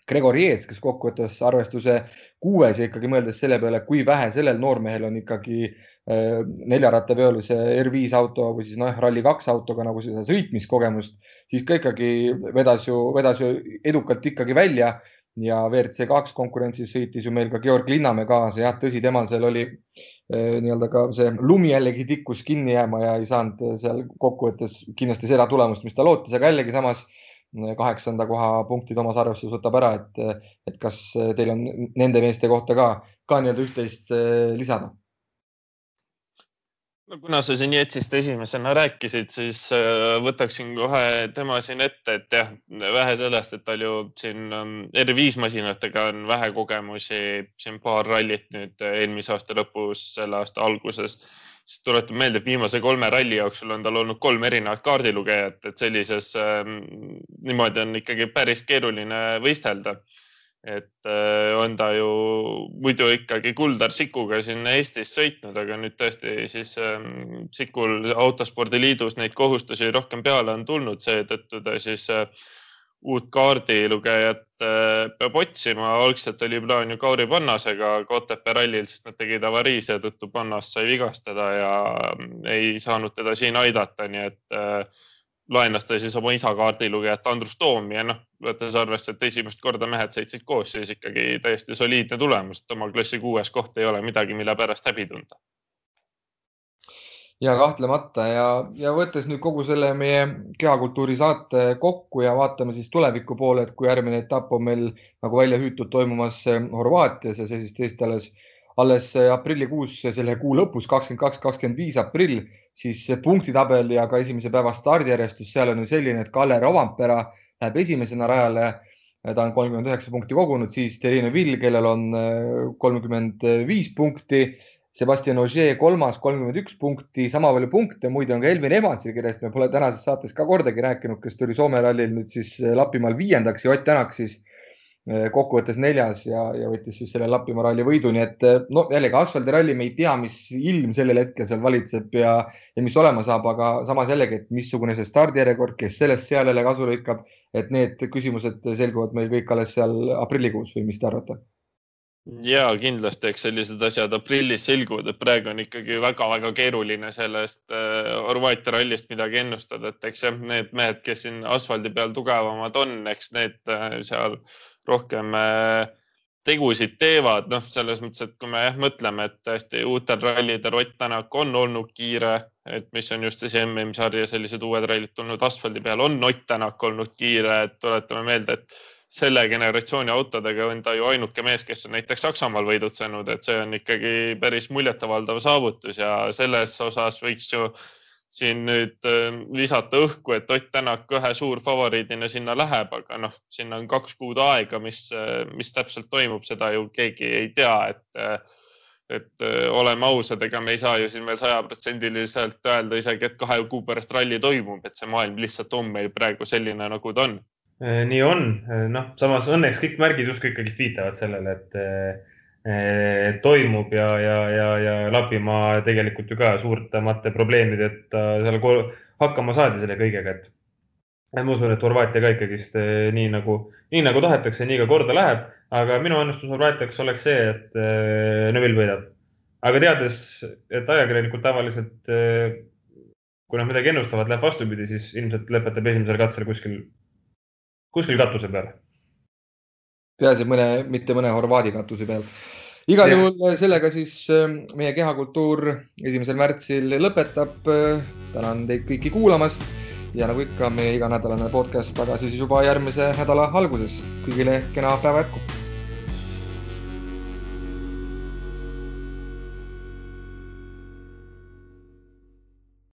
Gregor Jeets, kes kokkuvõttes arvestuse kuues ja ikkagi mõeldes selle peale, kui vähe sellel noormehel on ikkagi äh, neljarattaveolise R5 auto või siis noh, Rally2 autoga nagu seda sõitmiskogemust, siis ka ikkagi vedas ju, vedas ju edukalt ikkagi välja ja WRC kaks konkurentsis sõitis ju meil ka Georg Linnamäe kaasa, jah, tõsi, temal seal oli äh, nii-öelda ka see lumi jällegi tikkus kinni jääma ja ei saanud seal kokkuvõttes kindlasti seda tulemust, mis ta lootis, aga jällegi samas kaheksanda koha punktid omas arvestuses võtab ära, et, et kas teil on nende meeste kohta ka, ka nii-öelda üht-teist eh, lisada? no kuna sa siin Jetsist esimesena rääkisid, siis eh, võtaksin kohe tema siin ette, et jah, vähe sellest, et tal ju siin um, R5 masinatega on vähe kogemusi, siin paar rallit nüüd eelmise aasta lõpus, selle aasta alguses siis tuletan meelde, et viimase kolme ralli jooksul on tal olnud kolm erinevat kaardilugejat, et sellises äh,, niimoodi on ikkagi päris keeruline võistelda. et äh, on ta ju muidu ikkagi Kuldar Sikuga siin Eestis sõitnud, aga nüüd tõesti siis äh, Sikul Autospordiliidus neid kohustusi rohkem peale on tulnud, seetõttu ta siis äh, uut kaardilugejat äh, peab otsima. algselt oli plaan ju Kauri Pannasega Otepää rallil, sest nad tegid avarii, seetõttu Pannas sai vigastada ja mm, ei saanud teda siin aidata, nii et äh, laenas ta siis oma isa kaardilugejat Andrus Toomi ja noh, võttes arvesse, et esimest korda mehed sõitsid koos, siis ikkagi täiesti soliidne tulemus, et oma klassi kuues koht ei ole midagi, mille pärast häbi tunda ja kahtlemata ja, ja võttes nüüd kogu selle meie kehakultuuri saate kokku ja vaatame siis tuleviku poole, et kui järgmine etapp on meil nagu välja hüütud toimumas eh, Horvaatias ja see siis tõesti alles, alles aprillikuus, selle kuu lõpus, kakskümmend kaks, kakskümmend viis aprill, siis punktitabel ja ka esimese päeva stardijärjestus, seal on ju selline, et Kalle Rovampera läheb esimesena rajale. ta on kolmkümmend üheksa punkti kogunud, siis Terine Vill, kellel on kolmkümmend viis punkti Sebastian Ogier kolmas, kolmkümmend üks punkti, sama palju punkte. muide on ka Elvin Evansil, kellest me pole tänases saates ka kordagi rääkinud, kes tuli Soome rallil nüüd siis eh, Lapimaal viiendaks ja Ott Tänak siis eh, kokkuvõttes neljas ja, ja võttis siis selle Lapimaa ralli võidu, nii et eh, no jällegi asfaldiralli, me ei tea, mis ilm sellel hetkel seal valitseb ja, ja mis olema saab, aga samas jällegi, et missugune see stardijärjekord, kes sellest seal jälle kasu lõikab, et need küsimused selguvad meil kõik alles seal aprillikuus või mis te arvate? Ja kindlasti, eks sellised asjad aprillis selguvad, et praegu on ikkagi väga-väga keeruline sellest äh, Horvaatia rallist midagi ennustada, et eks jah, need mehed, kes siin asfaldi peal tugevamad on, eks need äh, seal rohkem äh, tegusid teevad, noh, selles mõttes, et kui me jah mõtleme, et hästi uutel rallidel Ott Tänak on olnud kiire, et mis on just see MM-sarja sellised uued rallid tulnud asfaldi peal, on Ott Tänak olnud kiire, et tuletame meelde, et selle generatsiooni autodega on ta ju ainuke mees, kes on näiteks Saksamaal võidutsenud, et see on ikkagi päris muljetavaldav saavutus ja selles osas võiks ju siin nüüd äh, visata õhku, et Ott Tänak ühe suurfavoriidina sinna läheb, aga noh, sinna on kaks kuud aega, mis, äh, mis täpselt toimub, seda ju keegi ei tea, et äh, et oleme ausad, ega me ei saa ju siin veel sajaprotsendiliselt öelda isegi, et kahe kuu pärast ralli toimub, et see maailm lihtsalt on meil praegu selline, nagu ta on. Äh, nii on, äh, noh, samas õnneks kõik märgid justkui ikkagist viitavad sellele, et äh, toimub ja, ja, ja, ja Lapimaa tegelikult ju ka suurtemate probleemideta seal hakkama saadi selle kõigega, et ma usun, et Horvaatia ka ikkagist nii nagu, nii nagu tahetakse, nii ka korda läheb. aga minu ennustus Horvaatiaks oleks see, et Neville võidab. aga teades, et ajakirjanikud tavaliselt, kui nad midagi ennustavad, läheb vastupidi, siis ilmselt lõpetab esimesel katsel kuskil kuskil katuse peal. peaasi, et mõne, mitte mõne Horvaadi katuse peal. igal juhul sellega siis ähm, meie kehakultuur esimesel märtsil lõpetab. tänan teid kõiki kuulamast ja nagu ikka, meie iganädalane podcast tagasi siis juba järgmise nädala alguses. kõigile kena päeva jätku